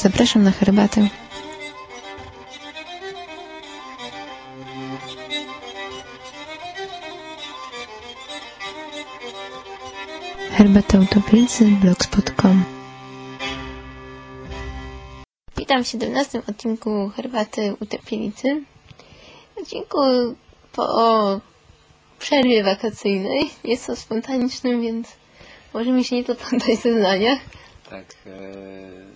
Zapraszam na herbatę. Herbata Utopilicy blogspot.com Witam w 17 odcinku Herbaty Utopielicy. W odcinku po przerwie wakacyjnej. Jest to spontanicznym, więc może mi się nie to poddać zeznaniach. Tak, e,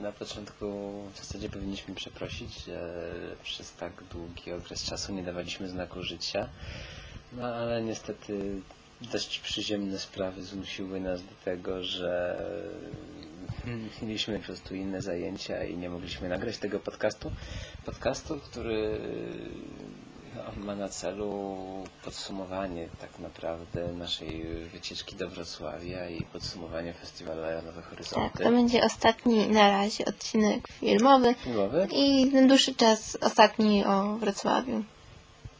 na początku w zasadzie powinniśmy przeprosić, że przez tak długi okres czasu nie dawaliśmy znaku życia. No ale niestety dość przyziemne sprawy zmusiły nas do tego, że mieliśmy po prostu inne zajęcia i nie mogliśmy nagrać tego podcastu. Podcastu, który no, ma na celu podsumowanie tak naprawdę naszej wycieczki do Wrocławia i podsumowanie festiwalu Nowe Horyzonty. Tak, to będzie ostatni na razie odcinek filmowy Filmowy? i na dłuższy czas ostatni o Wrocławiu.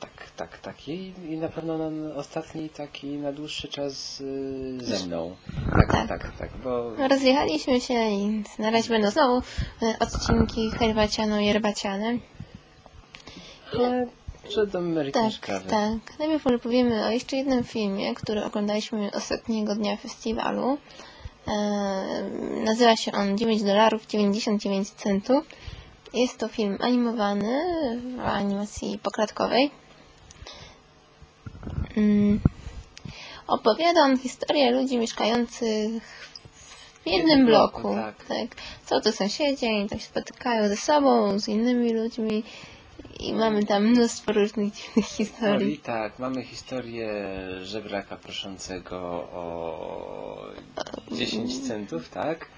Tak, tak, tak. I, i na pewno na ostatni taki na dłuższy czas y, ze mną. Tak, tak, tak, tak, bo Rozjechaliśmy się i na razie będą znowu e, odcinki herbaciano-jerbaciane. ale do merytum Tak, sprawy. tak. Najpierw może powiemy o jeszcze jednym filmie, który oglądaliśmy ostatniego dnia festiwalu. E, nazywa się on 9 dolarów 99 centów. Jest to film animowany w animacji poklatkowej. Mm. Opowiada on historię ludzi mieszkających w jednym bloku. tak. tak. Są to sąsiedzi, oni tam się spotykają ze sobą, z innymi ludźmi i mamy tam mnóstwo różnych dziwnych No historii. i tak, mamy historię żebraka proszącego o 10 centów, tak?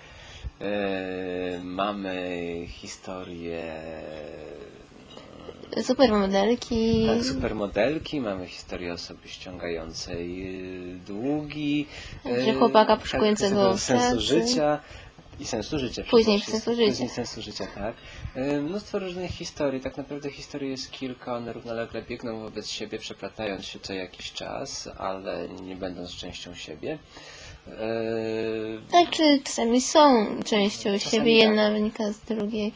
E, mamy historię Supermodelki. tak, supermodelki, mamy historię osoby ściągającej y, długi, Że chłopaka tak, poszukującego sensu pracy. życia i sensu życia. Później sensu życia. Później sensu życia, tak. Y, Mnóstwo różnych historii, tak naprawdę historii jest kilka, one równolegle biegną wobec siebie, przeplatając się co jakiś czas, ale nie będąc częścią siebie. Y, Znaczy czasami są częścią Czasami siebie, tak. jedna wynika z drugiej.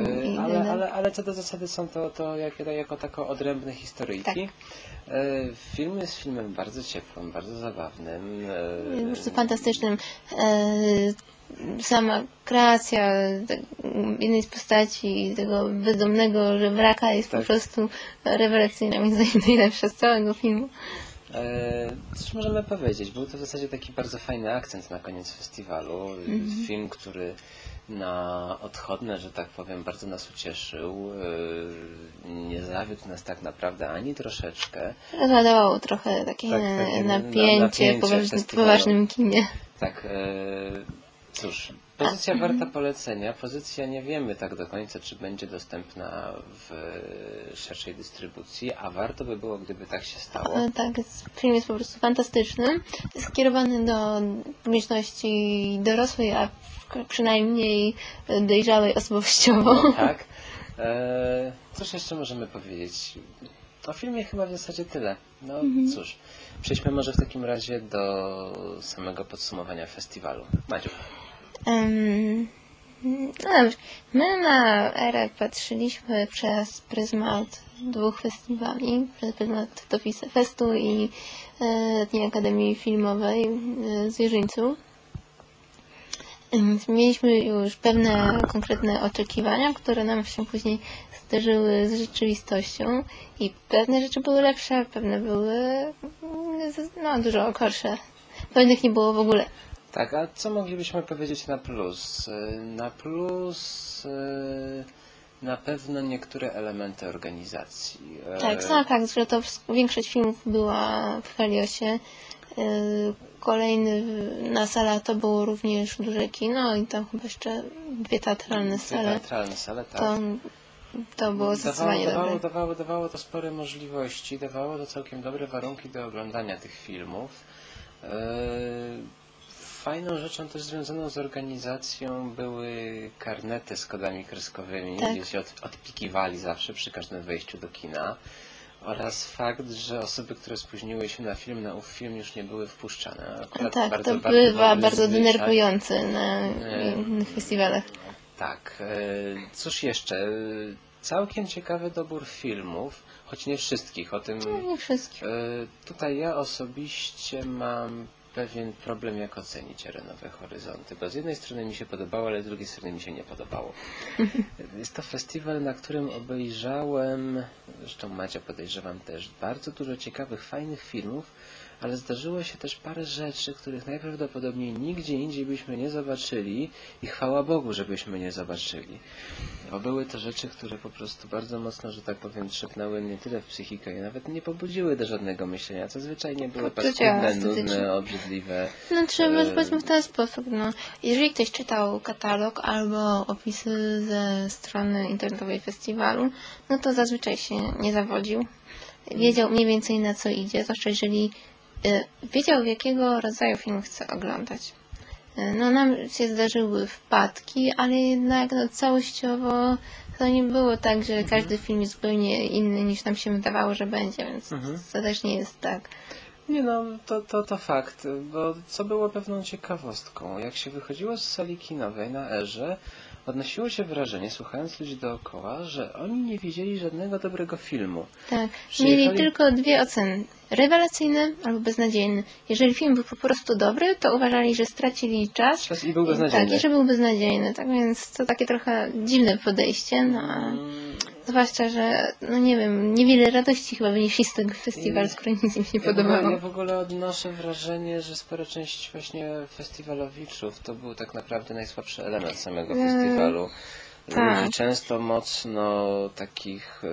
E, Ale, ale, ale co do zasady są to, to jak, jako tako odrębne historyjki. Tak. E, Film jest filmem bardzo ciepłym, bardzo zabawnym. e, prostu fantastycznym. Sama kreacja jednej z postaci tego bezdomnego żebraka jest Tak. po prostu rewelacyjna, moim zdaniem najlepsza z całego filmu. E, Cóż możemy powiedzieć? Był to w zasadzie taki bardzo fajny akcent na koniec festiwalu. Mhm. Film, który na odchodne, że tak powiem, bardzo nas ucieszył. E, Nie zawiódł nas tak naprawdę ani troszeczkę. Rozładowało trochę takie, Tak, takie na- napięcie, napięcie po poważnym, poważnym kinie. Tak, e, cóż, pozycja warta polecenia. Pozycja nie wiemy tak do końca, czy będzie dostępna w e, szerszej dystrybucji, a warto by było, gdyby tak się stało. E, Tak, film jest po prostu fantastyczny. Skierowany do publiczności dorosłej, a przynajmniej dojrzałej osobowościowo. Tak. E, cóż jeszcze możemy powiedzieć? O filmie chyba w zasadzie tyle. No cóż, przejdźmy może w takim razie do samego podsumowania festiwalu. Madziu. Em, no dobrze. My na erę patrzyliśmy przez pryzmat dwóch festiwali, przez pryzmat Topis Festu i e, Dnia Akademii Filmowej e, z Jeżyńcu. Em, Mieliśmy już pewne konkretne oczekiwania, które nam się później zderzyły z rzeczywistością i pewne rzeczy były lepsze, pewne były mm, no, dużo gorsze. Pewnych nie było w ogóle. Tak, a co moglibyśmy powiedzieć na plus? E, Na plus e, na pewno niektóre elementy organizacji. E, Tak, sam fakt, że to większość filmów była w Heliosie. Kolejny na sala to było również duże kino i tam chyba jeszcze dwie teatralne dwie sale. Teatralne sale, tak. To, to było zdecydowanie dawało, dawało, dobre. dawało, dawało to spore możliwości, dawało to całkiem dobre warunki do oglądania tych filmów. E, Fajną rzeczą też związaną z organizacją były karnety z kodami kreskowymi, Tak. gdzie się od, odpikiwali zawsze przy każdym wejściu do kina. Oraz fakt, że osoby, które spóźniły się na film, na ów film już nie były wpuszczane. Akurat Tak, bardzo, to bardzo bywa bardzo zwyczaj. denerwujące na Nie. innych festiwalach. tak. E, cóż jeszcze? E, Całkiem ciekawy dobór filmów, choć nie wszystkich. O tym No, nie wszystkich. e, tutaj ja osobiście mam pewien problem, jak ocenić Arenowe Horyzonty, bo z jednej strony mi się podobało, ale z drugiej strony mi się nie podobało. Jest to festiwal, na którym obejrzałem, zresztą Macia podejrzewam też, bardzo dużo ciekawych, fajnych filmów, ale zdarzyło się też parę rzeczy, których najprawdopodobniej nigdzie indziej byśmy nie zobaczyli i chwała Bogu, żebyśmy nie zobaczyli. Bo były to rzeczy, które po prostu bardzo mocno, że tak powiem, trzepnęły nie tyle w psychikę i nawet nie pobudziły do żadnego myślenia, co zwyczajnie były paskudne, nudne, obrzydliwe. No trzeba, powiedzmy w ten sposób, no. Jeżeli ktoś czytał katalog albo opisy ze strony internetowej festiwalu, no to zazwyczaj się nie zawodził. Wiedział mniej więcej na co idzie, zwłaszcza jeżeli wiedział jakiego rodzaju film chce oglądać. E, No nam się zdarzyły wpadki, ale jednak no, całościowo to nie było tak, że każdy film jest zupełnie inny niż nam się wydawało, że będzie, więc Mhm. to też nie jest tak. Nie no, to, to, to fakt, bo co było pewną ciekawostką, jak się wychodziło z sali kinowej na Erze, odnosiło się wrażenie, słuchając ludzi dookoła, że oni nie widzieli żadnego dobrego filmu. Tak, Przyjechali- mieli tylko dwie oceny. Rewelacyjny albo beznadziejny. Jeżeli film był po prostu dobry, to uważali, że stracili czas. Czas i był beznadziejny. Tak, i że był beznadziejny. Tak więc to takie trochę dziwne podejście. No, a Mm, zwłaszcza, że no nie wiem, niewiele radości chyba wynieśli z tego festiwalu, skoro nic im się nie Ja podobało. ja w ogóle odnoszę wrażenie, że spora część właśnie festiwalowiczów to był tak naprawdę najsłabszy element samego Mm, festiwalu. Tak. Ludzi często mocno takich e,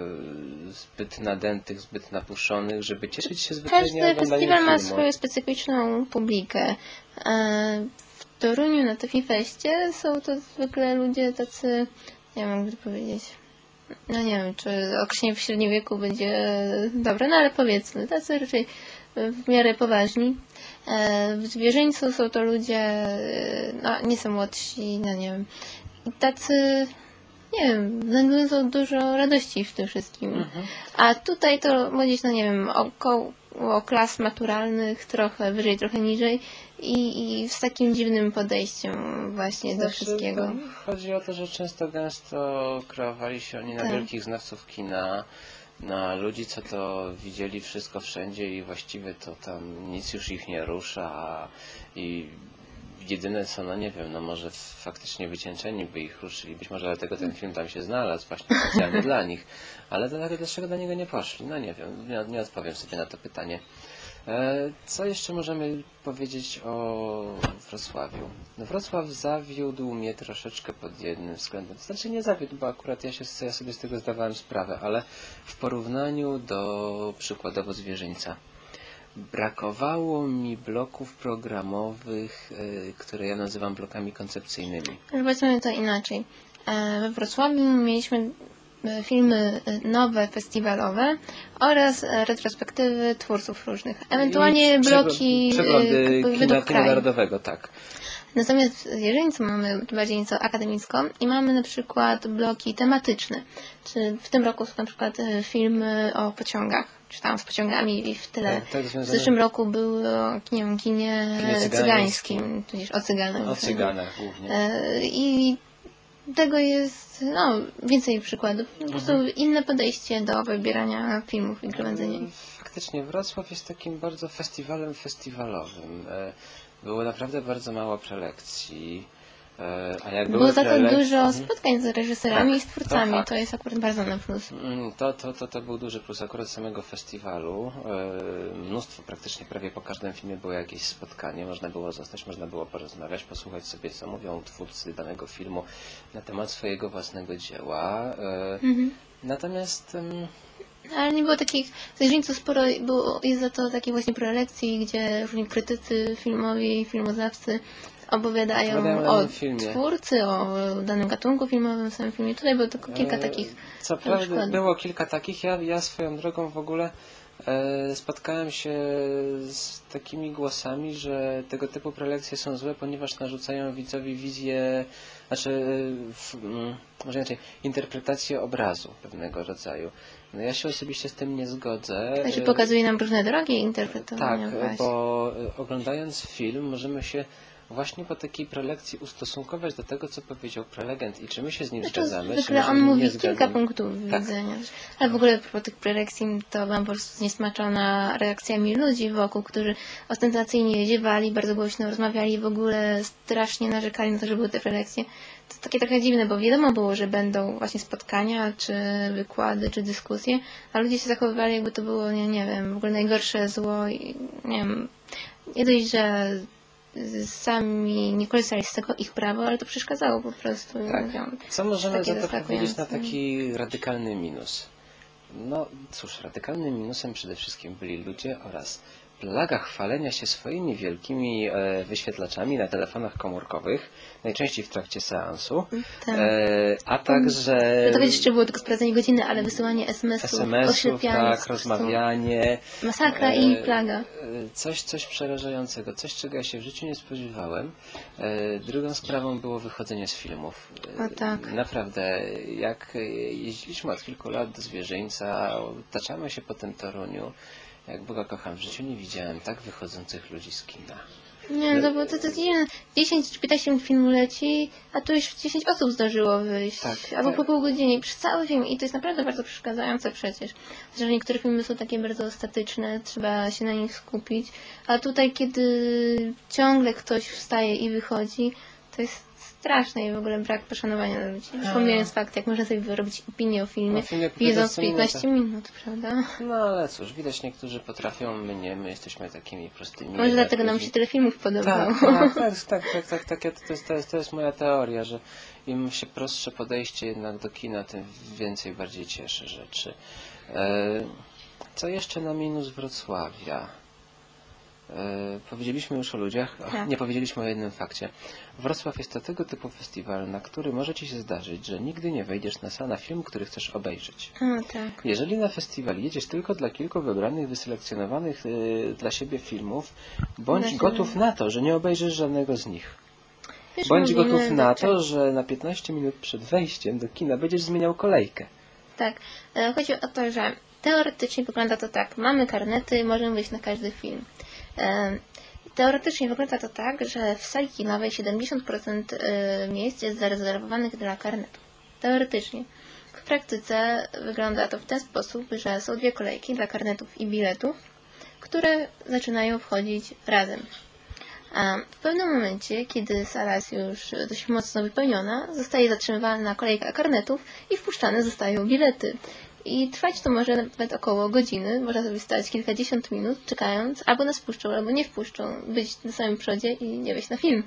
zbyt nadętych, zbyt napuszonych, żeby cieszyć się zwyczajnie Każdy festiwal ma filmu. swoją specyficzną publikę. E, W Toruniu na Tefifeście są to zwykle ludzie tacy, nie wiem, jakby to powiedzieć. No nie wiem, czy określenie w średnim wieku będzie dobre, no ale powiedzmy, tacy raczej w miarę poważni. E, W zwierzyńcu są to ludzie, e, no nie są młodsi, no nie wiem, i tacy, nie wiem, znajdują dużo radości w tym wszystkim. Mhm. A tutaj to młodzież, no nie wiem, około klas maturalnych, trochę wyżej, trochę niżej i, i z takim dziwnym podejściem właśnie do Znaczy, wszystkiego. to Chodzi o to, że często gęsto kreowali się oni na Tak. wielkich znawców kina, na ludzi, co to widzieli wszystko wszędzie i właściwie to tam nic już ich nie rusza i jedyne co, no nie wiem, no może faktycznie wycieńczeni by ich ruszyli, być może dlatego ten film tam się znalazł, właśnie specjalnie dla nich, ale dlaczego do niego nie poszli, no nie wiem, nie, nie odpowiem sobie na to pytanie. E, Co jeszcze możemy powiedzieć o Wrocławiu? No Wrocław zawiódł mnie troszeczkę pod jednym względem. Znaczy nie zawiódł, bo akurat ja, się, ja sobie z tego zdawałem sprawę, ale w porównaniu do przykładowo zwierzyńca. Brakowało mi bloków programowych, e, które ja nazywam blokami koncepcyjnymi. Powiedzmy to inaczej. E, We Wrocławiu mieliśmy e, filmy nowe, festiwalowe oraz retrospektywy twórców różnych. Ewentualnie I bloki przegl- Przeglądy kina, narodowego, tak. Natomiast w Zwierzyńcu mamy bardziej nieco akademicko i mamy na przykład bloki tematyczne. Czy w tym roku są na przykład filmy o pociągach, czy tam z pociągami i w tyle. Tak, tak, w zeszłym roku był o nie wiem, kinie, Kinie cygańskim. tudzież o cyganach. O cyganach głównie. E, I tego jest no, więcej przykładów. Po prostu Mhm. inne podejście do wybierania filmów i gromadzenia. ich. Faktycznie Wrocław jest takim bardzo festiwalem festiwalowym. E, Było naprawdę bardzo mało prelekcji. E, A jak Było za to prelek- dużo Mhm. spotkań z reżyserami Tak, i z twórcami. to To, fakt. jest akurat bardzo na plus. Mm, To, to, to, to był duży plus akurat samego festiwalu. E, Mnóstwo, praktycznie prawie po każdym filmie było jakieś spotkanie. Można było zostać, można było porozmawiać, posłuchać sobie, co mówią twórcy danego filmu na temat swojego własnego dzieła. E, Mhm. Natomiast Ale nie było takich, w Zwierzyńcu sporo było, jest za to takich właśnie prelekcji, gdzie różni krytycy filmowi, filmoznawcy opowiadają Opowiadają o filmie. twórcy, o danym gatunku filmowym, samym filmie. Tutaj było tylko kilka E, takich Co prawda było kilka takich. Ja, ja swoją drogą w ogóle e, spotkałem się z takimi głosami, że tego typu prelekcje są złe, ponieważ narzucają widzowi wizję, znaczy, e, w, mm, może inaczej, interpretację obrazu pewnego rodzaju. No ja się osobiście z tym nie zgodzę. Znaczy pokazuje nam różne drogi tak, interpretowania właśnie. bo oglądając film możemy się właśnie po takiej prelekcji ustosunkować do tego, co powiedział prelegent i czy my się z nim To zgadzamy, zwykle on mówi kilka punktów Tak. widzenia. Ale w ogóle po tych prelekcji to byłam po prostu zniesmaczona reakcjami ludzi wokół, którzy ostentacyjnie ziewali, bardzo głośno rozmawiali, w ogóle strasznie narzekali na to, że były te prelekcje. To takie trochę dziwne, bo wiadomo było, że będą właśnie spotkania, czy wykłady, czy dyskusje, a ludzie się zachowywali jakby to było, nie, nie wiem, w ogóle najgorsze zło i nie wiem, nie dość, że sami nie korzystali z tego ich prawa, ale to przeszkadzało po prostu. Tak. ludziom. Co możemy za to powiedzieć na taki radykalny minus? No cóż, radykalnym minusem przede wszystkim byli ludzie oraz plaga chwalenia się swoimi wielkimi e, wyświetlaczami na telefonach komórkowych, najczęściej w trakcie seansu, Tak. e, a także To kiedyś jeszcze było tylko sprawdzenie godziny, ale wysyłanie SMS-ów, SMS-ów, tak, rozmawianie. Masakra e, i plaga. e, Coś, coś przerażającego, coś czego ja się w życiu nie spodziewałem. E, Drugą sprawą było wychodzenie z filmów. E, O tak. Naprawdę, jak e, jeździliśmy od kilku lat do zwierzyńca, taczamy się po tym Toruniu, jak Boga kocham, w życiu nie widziałem tak wychodzących ludzi z kina. Nie, to, było- to, to, nie, 10 czy 15 minut filmu leci, a tu już 10 osób zdążyło wyjść. Tak, albo tak. po pół godziny przez cały film. I to jest naprawdę bardzo przeszkadzające przecież. Że niektóre filmy są takie bardzo statyczne, trzeba się na nich skupić. A tutaj, kiedy ciągle ktoś wstaje i wychodzi, to jest straszne i w ogóle brak poszanowania dla ludzi. Pomijając fakt, jak można sobie wyrobić opinię o filmie, O filmie wiedząc 15 15 minut, prawda? No ale cóż, widać niektórzy potrafią, my nie, my jesteśmy takimi prostymi. Może dlatego nam się tyle filmów podobało. Tak, tak, tak, tak, tak, tak, tak, ja- to, jest, to, jest, to jest moja teoria, że im się prostsze podejście jednak do kina, tym więcej bardziej cieszy rzeczy. E, co jeszcze na minus Wrocławia? E, powiedzieliśmy już o ludziach, Ach, Tak. nie powiedzieliśmy o jednym fakcie. Wrocław jest to tego typu festiwal, na który może Ci się zdarzyć, że nigdy nie wejdziesz na salę na film, który chcesz obejrzeć. A, tak. Jeżeli na festiwal jedziesz tylko dla kilku wybranych, wyselekcjonowanych y, dla siebie filmów, bądź Właśnie. gotów na to, że nie obejrzysz żadnego z nich. Już Bądź gotów na tak. to, że na 15 minut przed wejściem do kina będziesz zmieniał kolejkę. Tak. E, Chodzi o to, że teoretycznie wygląda to tak. Mamy karnety, możemy wyjść na każdy film. Teoretycznie wygląda to tak, że w sali kinowej 70% e, miejsc jest zarezerwowanych dla karnetów. Teoretycznie. W praktyce wygląda to w ten sposób, że są dwie kolejki dla karnetów i biletów, które zaczynają wchodzić razem. A w pewnym momencie, kiedy sala jest już dość mocno wypełniona, zostaje zatrzymywana kolejka karnetów i wpuszczane zostają bilety. I trwać to może nawet około godziny. Można sobie stać kilkadziesiąt minut, czekając, albo nas wpuszczą, albo nie wpuszczą, być na samym przodzie i nie wejść na film.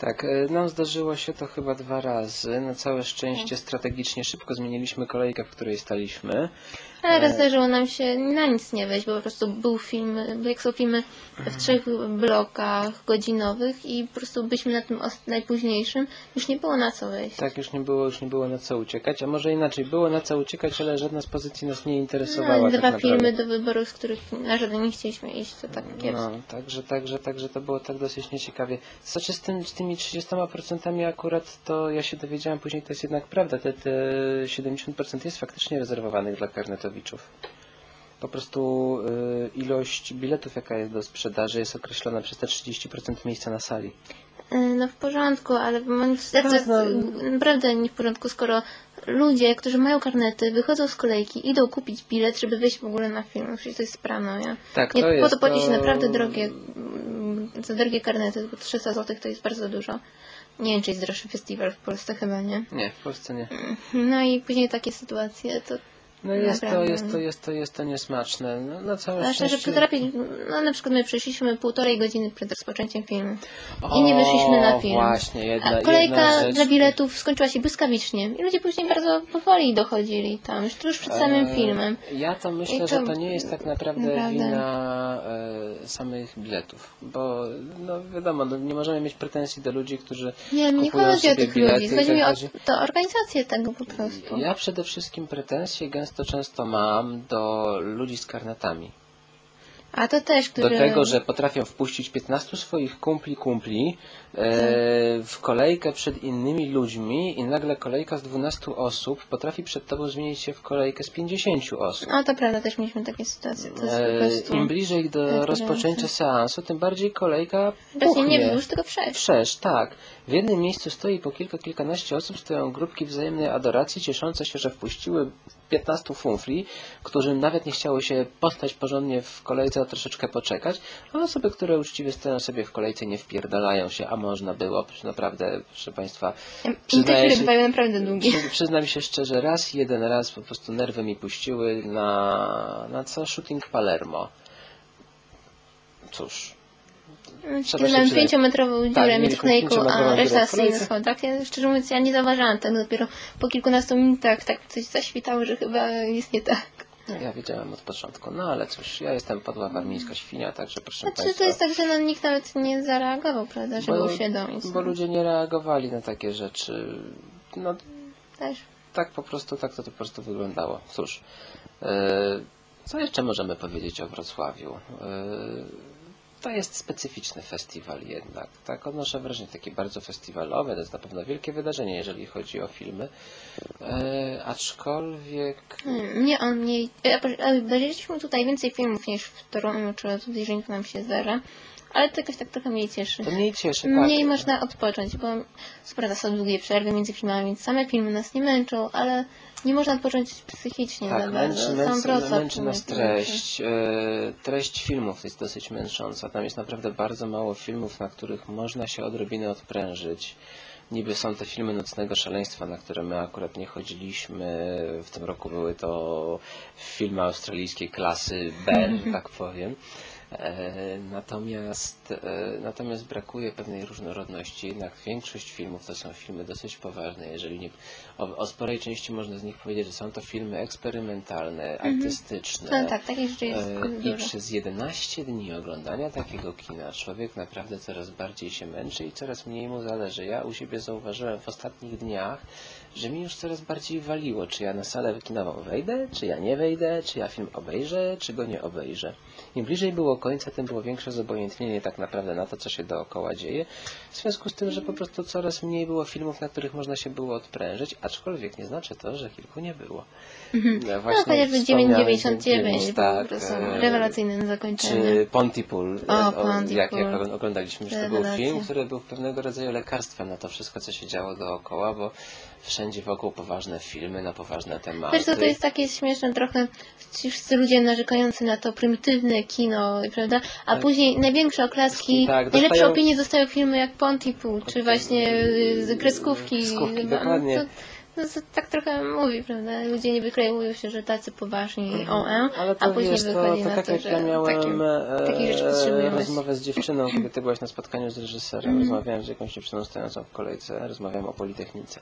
Tak, y, nam zdarzyło się to chyba dwa razy. Na całe szczęście strategicznie szybko zmieniliśmy kolejkę, w której staliśmy. Ale raz zdarzyło nam się na nic nie wejść, bo po prostu był film, jak są filmy w trzech blokach godzinowych i po prostu byliśmy na tym najpóźniejszym, już nie było na co wejść. Tak, już nie było, już nie było na co uciekać, a może inaczej, było na co uciekać, ale żadna z pozycji nas nie interesowała. No, tak dwa naprawdę. filmy do wyboru, z których na żaden nie chcieliśmy iść, to tak kiepsko. No, także, także, także to było tak dosyć nieciekawie. Znaczy z, tym, z tymi 30% akurat to ja się dowiedziałem później, to jest jednak prawda. Te, te 70% jest faktycznie rezerwowanych dla Po prostu y, ilość biletów, jaka jest do sprzedaży, jest określona przez te 30% miejsca na sali. E, No w porządku, ale moim zdaniem to jest no. naprawdę nie w porządku, skoro ludzie, którzy mają karnety, wychodzą z kolejki, idą kupić bilet, żeby wejść w ogóle na film. Przecież to jest nie? Tak, nie to po jest to płaci się to- naprawdę drogie, mm, za drogie karnety, bo 300 zł to jest bardzo dużo. Nie wiem, czy jest droższy festiwal w Polsce, chyba nie. Nie, w Polsce nie. No i później takie sytuacje, to No jest to, jest to, jest to, jest to niesmaczne. No, na całe Zwłaszcza, że szczęście... potrafi, no na przykład my przyszliśmy półtorej godziny przed rozpoczęciem filmu i nie wyszliśmy na film. właśnie, jedna, A kolejka rzecz... dla biletów skończyła się błyskawicznie i ludzie później bardzo powoli dochodzili tam, już tuż przed samym E, filmem. Ja to myślę, to- że to nie jest tak naprawdę naprawdę. wina e, samych biletów, bo no wiadomo, no, nie możemy mieć pretensji do ludzi, którzy Nie, nie chodzi o tych ludzi, chodzi tak mi o to organizację tego po prostu. Ja przede wszystkim pretensje gęsto często mam do ludzi z karnetami. A to też, Do który... tego, że potrafią wpuścić 15 swoich kumpli kumpli e, w kolejkę przed innymi ludźmi i nagle kolejka z 12 osób potrafi przed tobą zmienić się w kolejkę z 50 osób. No to prawda, też mieliśmy takie sytuacje. E. Im bliżej do tak, rozpoczęcia seansu, tym bardziej kolejka Właśnie nie wzdłuż, tylko przecież. Wszerz, tak. W jednym miejscu stoi po kilka, kilkanaście osób, stoją grupki wzajemnej adoracji, cieszące się, że wpuściły 15 funfli, którym nawet nie chciało się postać porządnie w kolejce, a troszeczkę poczekać, a osoby, które uczciwie stoją sobie w kolejce, nie wpierdalają się, a można było, naprawdę, proszę Państwa, przyznaję się, naprawdę długie. przy, przyznam się szczerze, raz, jeden raz po prostu nerwy mi puściły na, na co? Shooting Palermo. Cóż, przyznać. pięciometrową dziurę Tak, mieliśmy kolejką, pięciometrową a reszta dziurę w stoi na schodach. Ja, szczerze mówiąc, ja nie zauważyłam tego. Dopiero po kilkunastu minutach tak coś zaświtało, że chyba jest nie tak. no, ja wiedziałem od początku, no ale cóż, ja jestem podła warmińska świnia, także proszę Znaczy, Państwa. to jest tak, że no, nikt nawet nie zareagował, prawda, żeby uświadomić. bo ludzie nie reagowali na takie rzeczy. No Też. tak po prostu, tak to, to po prostu wyglądało. Cóż, yy, co jeszcze możemy powiedzieć o Wrocławiu? Yy, to jest specyficzny festiwal jednak. Tak, odnoszę wrażenie takie bardzo festiwalowe. To jest na pewno wielkie wydarzenie, jeżeli chodzi o filmy. Yy, aczkolwiek Mnie on mniej... e, e, Obejrzeliśmy tutaj więcej filmów niż w Toruniu, czy tutaj Żeńku nam się zdarza. Ale to jakoś tak trochę mniej cieszy. to mniej cieszy. Tak. Mniej można odpocząć, bo co prawda są długie przerwy między filmami, więc same filmy nas nie męczą, ale nie można odpocząć psychicznie za Tak, bardzo. męczy, Sam męczy, męczy nas mnie treść. E, treść filmów jest dosyć męcząca. Tam jest naprawdę bardzo mało filmów, na których można się odrobinę odprężyć. Niby są te filmy Nocnego Szaleństwa, na które my akurat nie chodziliśmy. W tym roku były to filmy australijskiej klasy B, że tak powiem. E, Natomiast, e, natomiast brakuje pewnej różnorodności. Jednak większość filmów to są filmy dosyć poważne. Jeżeli nie, o, o sporej części można z nich powiedzieć, że są to filmy eksperymentalne, artystyczne. No tak, takich rzeczy jest E, I przez 11 dni oglądania takiego kina człowiek naprawdę coraz bardziej się męczy i coraz mniej mu zależy. Ja u siebie zauważyłem w ostatnich dniach, że mi już coraz bardziej waliło, czy ja na salę kinową wejdę, czy ja nie wejdę, czy ja film obejrzę, czy go nie obejrzę. Im bliżej było końca, tym było większe zobojętnienie tak naprawdę na to, co się dookoła dzieje. W związku z tym, że po prostu coraz mniej było filmów, na których można się było odprężyć, aczkolwiek nie znaczy to, że kilku nie było. Ja No właśnie chociażby wspomniałem 999, tak, e, rewelacyjne zakończenia. czy Pontypool, O, e, o, Pontypool. jak, jak oglądaliśmy, że to był film, który był pewnego rodzaju lekarstwem na to wszystko, co się działo dookoła, bo wszędzie wokół poważne filmy na poważne tematy. Wiesz co, to jest takie śmieszne trochę, ci wszyscy ludzie narzekający na to prymitywne kino, prawda? A później największe oklaski, Tak, najlepsze dostają- opinie dostają filmy jak Pontypool, czy właśnie y, kreskówki. Kreskówki, chyba. dokładnie. No to, no to tak trochę mówi, prawda? Ludzie niby kreują się, że tacy poważni Mhm. Ale to a później wiesz, to, wychodzi to na tak to, jak że ja miałem takie, e, takich rzeczy potrzebujemy. rozmowę z dziewczyną, kiedy ty byłaś na spotkaniu z reżyserem, Mhm. rozmawiałem z jakąś dziewczyną stojącą w kolejce, rozmawiałem o Politechnice.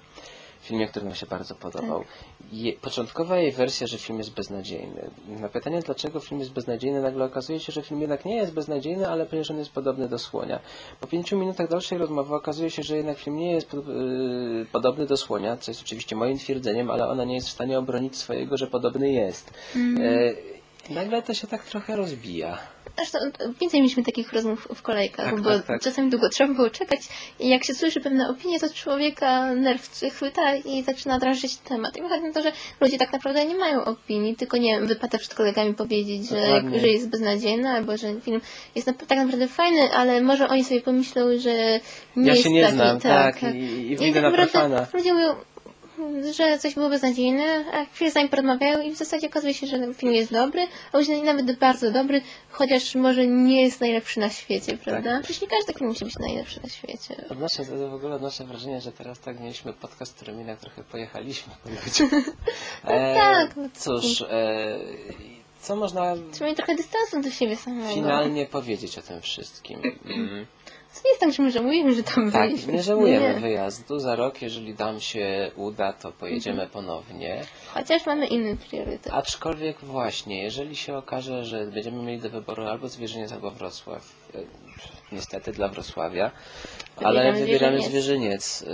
Filmie, który nam się bardzo podobał. Tak. Je, początkowa jej wersja, że film jest beznadziejny. Na pytanie, dlaczego film jest beznadziejny, nagle okazuje się, że film jednak nie jest beznadziejny, ale przecież on jest podobny do Słonia. Po pięciu minutach dalszej rozmowy okazuje się, że jednak film nie jest pod, yy, podobny do Słonia, co jest oczywiście moim twierdzeniem, ale ona nie jest w stanie obronić swojego, że podobny jest. Mhm. E, nagle to się tak trochę rozbija. Zresztą więcej mieliśmy takich rozmów w kolejkach, Tak, bo tak, tak. czasami długo trzeba było czekać i jak się słyszy pewne opinie, to człowieka nerw chwyta i zaczyna drążyć temat. I wychodzi na to, że ludzie tak naprawdę nie mają opinii, tylko nie wiem, wypada przed kolegami powiedzieć, że, że jest beznadziejny, albo że film jest na, tak naprawdę fajny, ale może oni sobie pomyślą, że nie Ja jest się nie taki, znam, tak, tak. i, i I wyjdę tak naprawdę ludzie mówią, że coś było beznadziejne, a chwilę zanim porozmawiają i w zasadzie okazuje się, że ten film jest dobry, a później nawet bardzo dobry, chociaż może nie jest najlepszy na świecie, prawda? Tak. Przecież nie każdy film musi być najlepszy na świecie. Odnoszę w ogóle odnoszę wrażenie, że teraz tak mieliśmy podcast, którym jednak trochę pojechaliśmy po ludziach. E, tak, no Cóż, e, co można Trzeba mieć trochę dystansu do siebie samego. finalnie powiedzieć o tym wszystkim? To nie jest tak, że my żałujemy, że tam tak, byliśmy. nie żałujemy Nie. wyjazdu. Za rok, jeżeli nam się uda, to pojedziemy ponownie. Chociaż mamy inny priorytet. Aczkolwiek właśnie, jeżeli się okaże, że będziemy mieli do wyboru albo Zwierzyniec, albo Wrocław, e, niestety dla Wrocławia, ale Wybieramy wybieramy Zwierzyniec. Zwierzyniec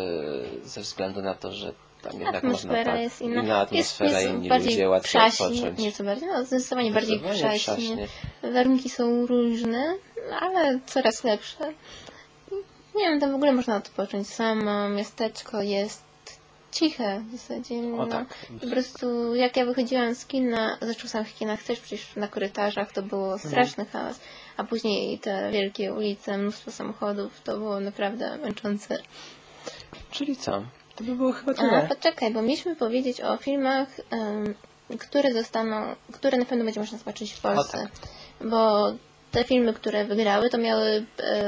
e, ze względu na to, że Tam jednak Atmosfera można, tak, jest inna. inna atmosfera, jest, inni ludzie, łatwiej przaśni, odpocząć. nieco bardziej, no zdecydowanie bardziej przaśnie. przaśnie. Warunki są różne, ale coraz lepsze. Nie wiem, tam w ogóle można odpocząć. Samo miasteczko jest ciche w zasadzie. O no. tak. Po prostu jak ja wychodziłam z kina, zresztą w samych kinach też przecież na korytarzach to było straszny chaos, a później te wielkie ulice, mnóstwo samochodów, to było naprawdę męczące. Czyli co? To by było chyba A, tyle. poczekaj, bo mieliśmy powiedzieć o filmach, em, które zostaną, które na pewno będzie można zobaczyć w Polsce. tak. Bo te filmy, które wygrały, to miały e,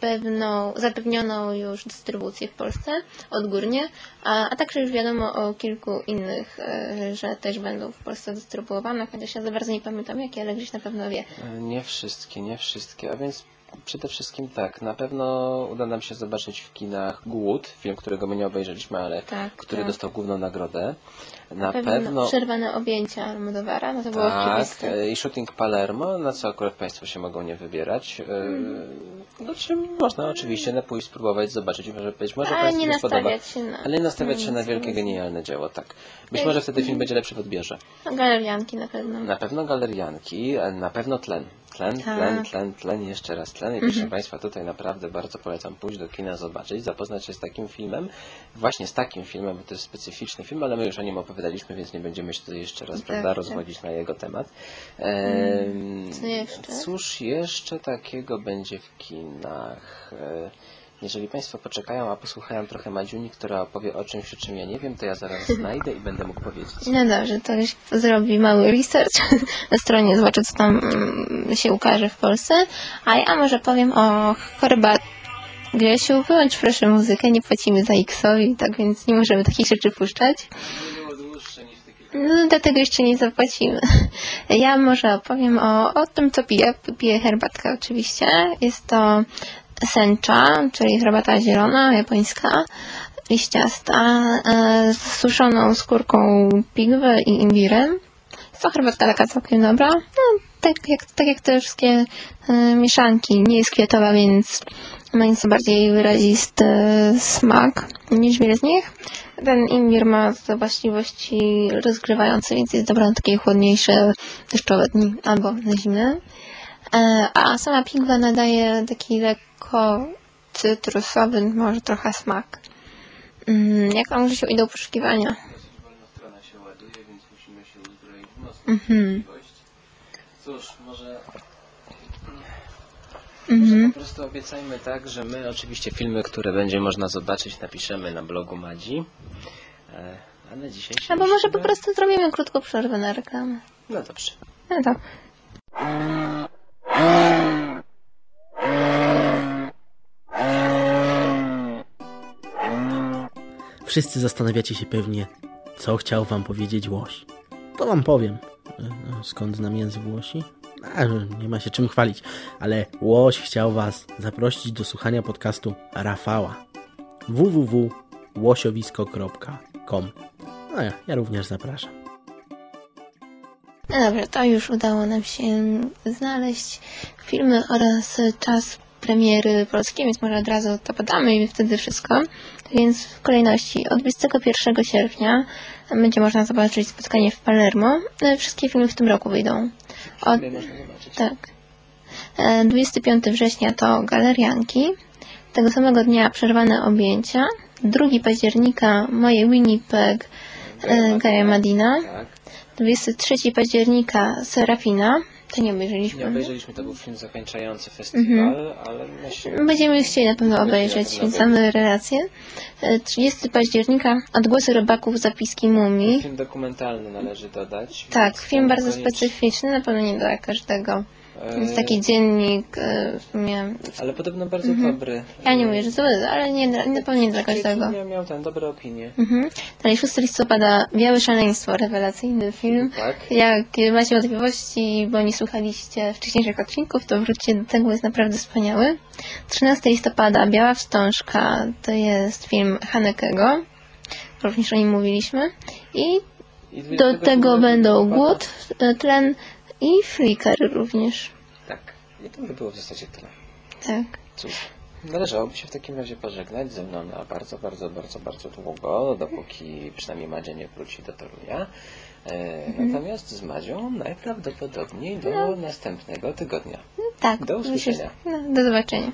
pewną, zapewnioną już dystrybucję w Polsce odgórnie, a, a także już wiadomo o kilku innych, e, że też będą w Polsce dystrybuowane, chociaż ja za bardzo nie pamiętam jakie, ale gdzieś na pewno wie. E, Nie wszystkie, nie wszystkie, a więc przede wszystkim tak, na pewno uda nam się zobaczyć w kinach Głód, film, którego my nie obejrzeliśmy, ale Tak, który tak. dostał główną nagrodę. Na Pewno, pewno... przerwane objęcia Almodovara, no to było Tak, oczywiste. e, i shooting Palermo, na co akurat Państwo się mogą nie wybierać. E, No czym można oczywiście na pójść spróbować, zobaczyć, może być może Ale Państwu nie spodoba. nastawiać się na... Ale nie nastawiać się na wielkie, genialne dzieło, tak. Być może wtedy film będzie lepszy w odbiorze. No, galerianki na pewno. Na pewno galerianki, na pewno tlen. Tlen, Tak. tlen, tlen, tlen, jeszcze raz tlen. I proszę Państwa, tutaj naprawdę bardzo polecam pójść do kina, zobaczyć, zapoznać się z takim filmem. Właśnie z takim filmem, bo to jest specyficzny film, ale my już o nim opowiadaliśmy, więc nie będziemy się tutaj jeszcze raz, Tak, prawda, tak. rozwodzić na jego temat. Ehm, Co jeszcze? Cóż jeszcze takiego będzie w kinach? E, Jeżeli Państwo poczekają, a posłuchają trochę Madziuni, która opowie o czymś, o czym ja nie wiem, to ja zaraz znajdę i będę mógł powiedzieć. No dobrze, to już zrobi mały research na stronie, zobaczę co tam mm, się ukaże w Polsce. A ja może powiem o herbat. Grzesiu, wyłącz proszę muzykę, nie płacimy za X-owi, tak więc nie możemy takich rzeczy puszczać. No, dlatego jeszcze nie zapłacimy. Ja może opowiem o, o tym, co piję. Piję herbatkę oczywiście. Jest to sencha, czyli herbata zielona, japońska, liściasta, e, z suszoną skórką pigwy i imbirem. Jest to herbatka taka całkiem dobra. No, tak, jak, tak jak te wszystkie e, mieszanki. Nie jest kwiatowa, więc ma nieco bardziej wyrazisty smak niż wiele z nich. Ten imbir ma właściwości rozgrywające, więc jest dobra na takie chłodniejsze, deszczowe dni albo na zimne. E, A sama pigwa nadaje taki lekko cytrusowy, może trochę smak. Mm, Jak tam się idą poszukiwania? wolna strona się ładuje, więc musimy się uzbroić w mocną Mhm. Cóż, może... Mhm. Może po prostu obiecajmy tak, że my oczywiście filmy, które będzie można zobaczyć, napiszemy na blogu Madzi. E, A na dzisiaj się Albo może po prostu zrobimy krótką przerwę na reklamę. No dobrze. No to. Wszyscy zastanawiacie się pewnie, co chciał wam powiedzieć Łoś. To wam powiem. No, Skąd znam język Łosi? A, nie ma się czym chwalić, ale Łoś chciał was zaprosić do słuchania podcastu Rafała. www.łosiowisko.com No ja, ja również zapraszam. No dobrze, to już udało nam się znaleźć filmy oraz czas premiery polskiej, więc może od razu to podamy i wtedy wszystko. Więc w kolejności od 21 sierpnia będzie można zobaczyć spotkanie w Palermo. E, Wszystkie filmy w tym roku wyjdą. Od, tak. E, 25 września to Galerianki. Tego samego dnia Przerwane objęcia. 2 października Moje Winnipeg e, Gaja Madina. Tak. 23 października Serafina. To nie Nie obejrzeliśmy. obejrzeliśmy, to był film zakończający festiwal, ale myślę... Będziemy chcieli na pewno obejrzeć, na więc pewno mamy relację. E, 30 października Odgłosy robaków, zapiski mumii. Film dokumentalny należy dodać. Tak, więc film bardzo koniecznie- specyficzny, na pewno nie dla każdego. E, Jest taki dziennik, e, w sumie, Ale podobno bardzo dobry. Mhm. ja nie mówię, że zły, ale nie, dla- na pewno nie dla każdego. Miał, miał tam dobre opinie. Mhm. Dalej 6 listopada Białe Szaleństwo, rewelacyjny film. Tak. Jak macie wątpliwości, bo nie słuchaliście wcześniejszych odcinków, to wróćcie do tego, jest naprawdę wspaniały. 13 listopada Biała Wstążka to jest film Hanekego. Również o nim mówiliśmy. I I do 22 tego będą listopada- Głód, e, Tlen i Flicker również. Tak. I to by było w zasadzie tyle. Tak. Cóż. Należałoby się w takim razie pożegnać ze mną na bardzo, bardzo, bardzo, bardzo długo, dopóki przynajmniej Madzia nie wróci do Torunia. E, Natomiast z Madzią najprawdopodobniej do następnego tygodnia. Tak, Do usłyszenia. No, do zobaczenia.